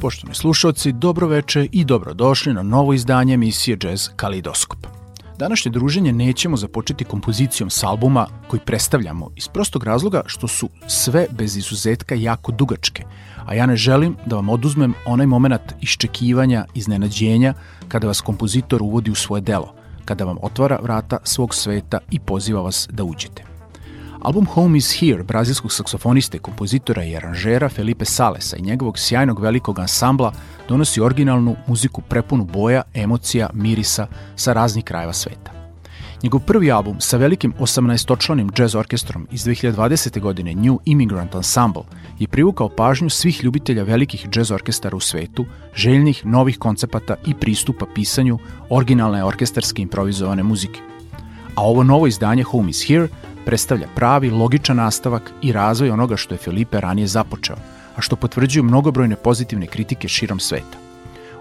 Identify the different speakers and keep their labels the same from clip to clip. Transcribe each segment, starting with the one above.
Speaker 1: Poštovani slušalci, dobroveče i dobrodošli na novo izdanje emisije Jazz Kalidoskop. Današnje druženje nećemo započeti kompozicijom s albuma koji predstavljamo iz prostog razloga što su sve bez izuzetka jako dugačke, a ja ne želim da vam oduzmem onaj moment iščekivanja, iznenađenja kada vas kompozitor uvodi u svoje delo, kada vam otvara vrata svog sveta i poziva vas da uđete. Album Home is Here brazilskog saksofoniste, kompozitora i aranžera Felipe Salesa i njegovog sjajnog velikog ansambla donosi originalnu muziku prepunu boja, emocija, mirisa sa raznih krajeva sveta. Njegov prvi album sa velikim 18-točlanim jazz orkestrom iz 2020. godine New Immigrant Ensemble je privukao pažnju svih ljubitelja velikih jazz orkestara u svetu, željnih novih koncepata i pristupa pisanju originalne orkestarske improvizovane muzike. A ovo novo izdanje Home is Here predstavlja pravi, logičan nastavak i razvoj onoga što je Felipe ranije započeo, a što potvrđuju mnogobrojne pozitivne kritike širom sveta.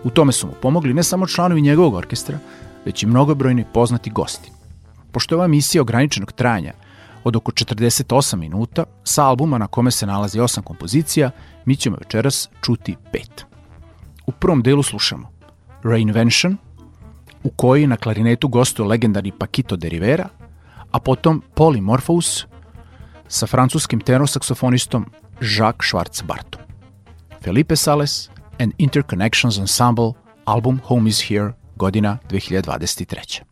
Speaker 1: U tome su mu pomogli ne samo članovi njegovog orkestra, već i mnogobrojni poznati gosti. Pošto je ova misija ograničenog trajanja od oko 48 minuta, sa albuma na kome se nalazi osam kompozicija, mi ćemo večeras čuti pet. U prvom delu slušamo Reinvention, u kojoj na klarinetu gostuje legendarni Paquito de Rivera, a potom Polymorphous sa francuskim tenosaksofonistom Jacques Schwarz-Bartom. Felipe Sales and Interconnections Ensemble, album Home is Here, godina 2023.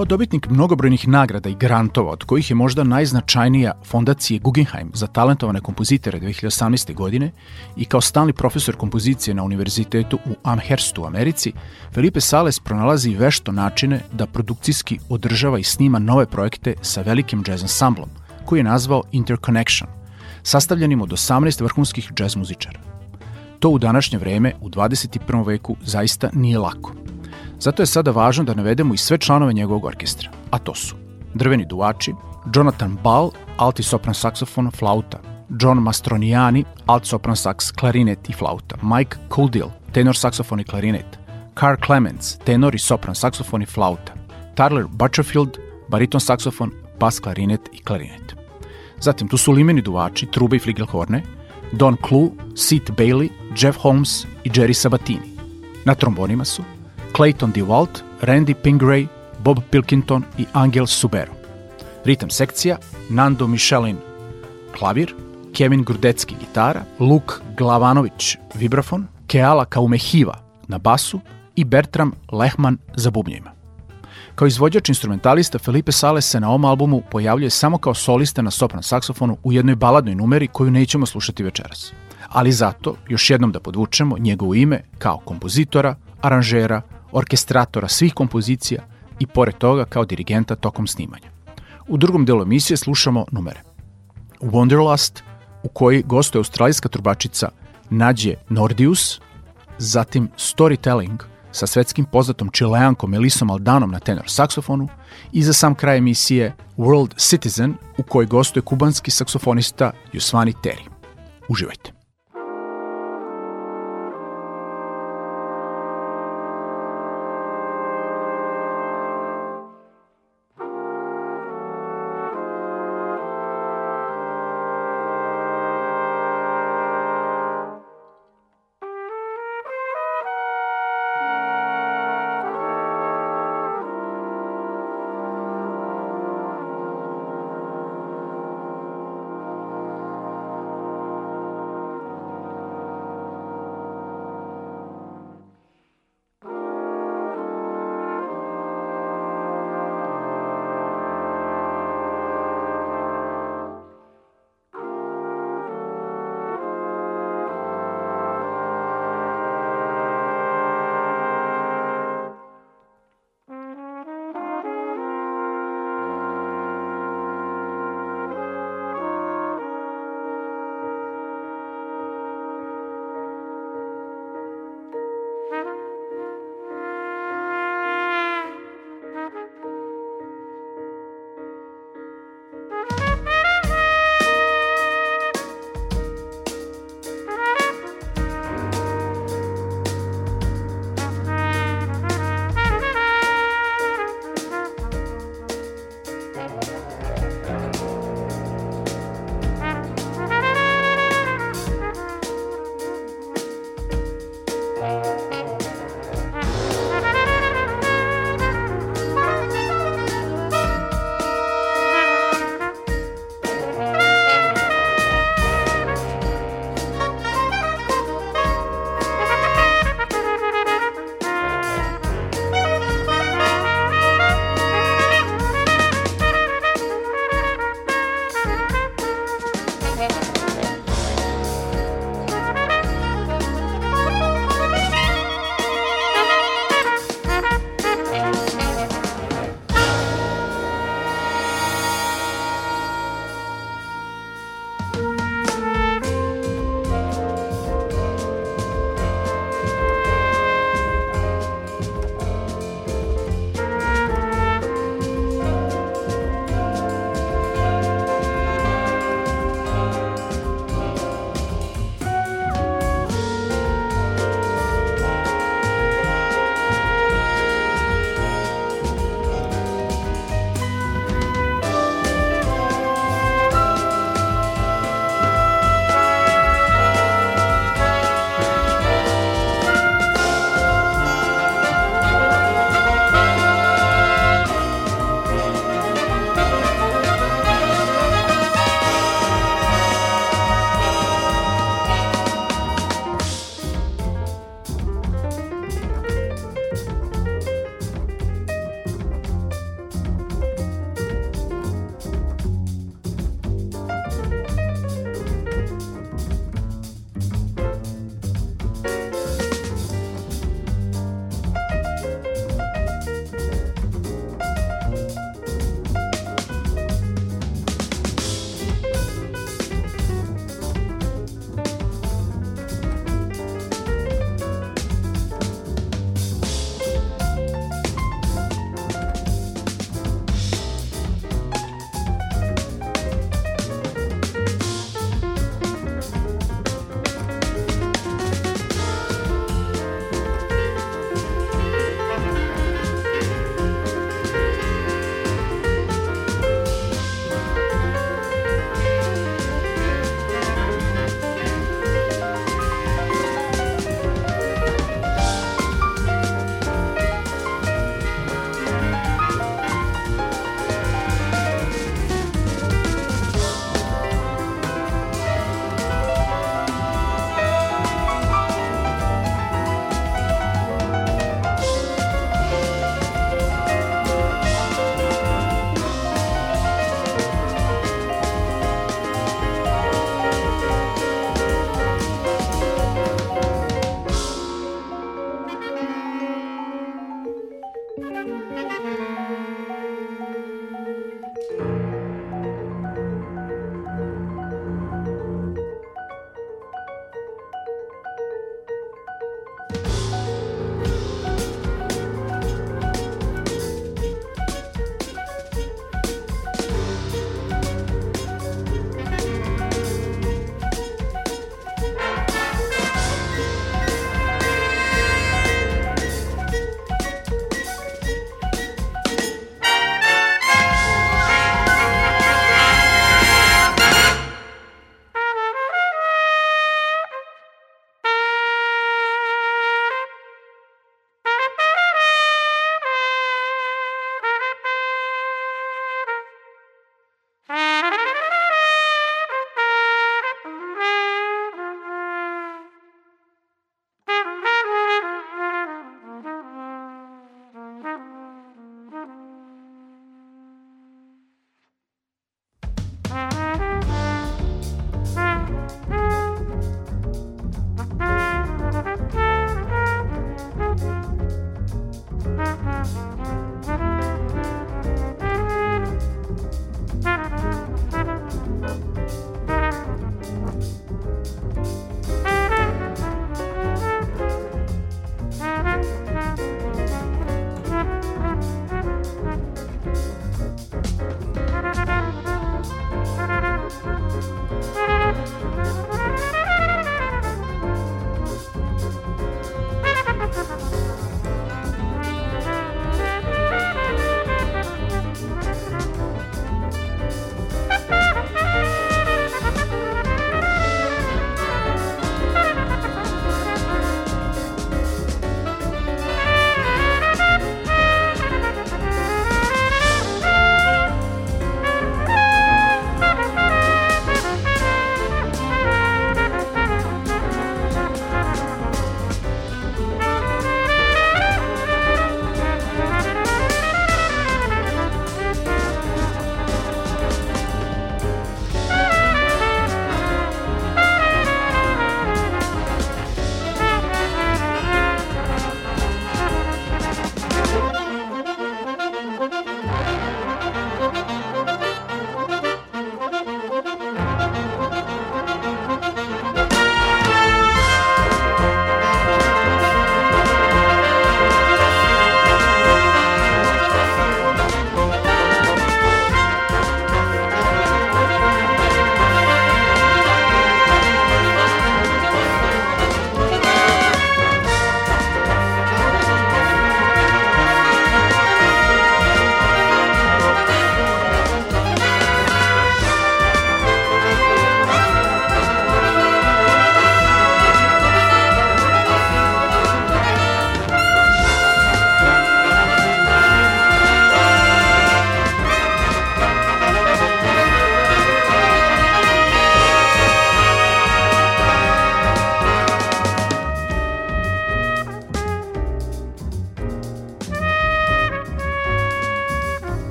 Speaker 1: Kao dobitnik mnogobrojnih nagrada i grantova, od kojih je možda najznačajnija fondacije Guggenheim za talentovane kompozitore 2018. godine i kao stalni profesor kompozicije na univerzitetu u Amherstu u Americi, Felipe Sales pronalazi vešto načine da produkcijski održava i snima nove projekte sa velikim jazz ansamblom, koji je nazvao Interconnection, sastavljenim od 18 vrhunskih jazz muzičara. To u današnje vreme, u 21. veku, zaista nije lako – Zato je sada važno da navedemo i sve članove njegovog orkestra, a to su drveni duvači, Jonathan Ball, alti sopran saksofon, flauta, John Mastroniani, alt sopran saks, klarinet i flauta, Mike Coldill, tenor saksofon i klarinet, Carl Clements, tenor i sopran saksofon i flauta, Tyler Butcherfield, bariton saksofon, bas klarinet i klarinet. Zatim tu su limeni duvači, trube i fligelhorne, Don Clue, Sid Bailey, Jeff Holmes i Jerry Sabatini. Na trombonima su Clayton DeWalt, Randy Pingray, Bob Pilkington i Angel Subero. Ritam sekcija Nando Michelin klavir, Kevin Grudecki gitara, Luk Glavanović vibrafon, Keala Kaumehiva na basu i Bertram Lehman za bubnjima. Kao izvođač instrumentalista Felipe Sales se na ovom albumu pojavljuje samo kao solista na sopran saksofonu u jednoj baladnoj numeri koju nećemo slušati večeras. Ali zato, još jednom da podvučemo njegovo ime kao kompozitora, aranžera, orkestratora svih kompozicija i pored toga kao dirigenta tokom snimanja. U drugom delu emisije slušamo numere. Wonderlust, u kojoj gostuje australijska trubačica Nađe Nordius, zatim Storytelling sa svetskim poznatom čileankom Elisom Aldanom na tenor saksofonu i za sam kraj emisije World Citizen u kojoj gostuje kubanski saksofonista Jusvani Terry. Uživajte!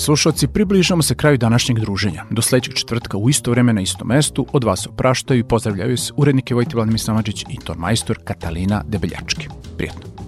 Speaker 1: Slušalci, približamo se kraju današnjeg druženja. Do sledećeg četvrtka u isto vreme na istom mestu od vas opraštaju i pozdravljaju se urednike Vojti Vladimir Samađić i ton majstor Katalina Debeljački. Prijetno.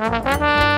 Speaker 1: Thank you.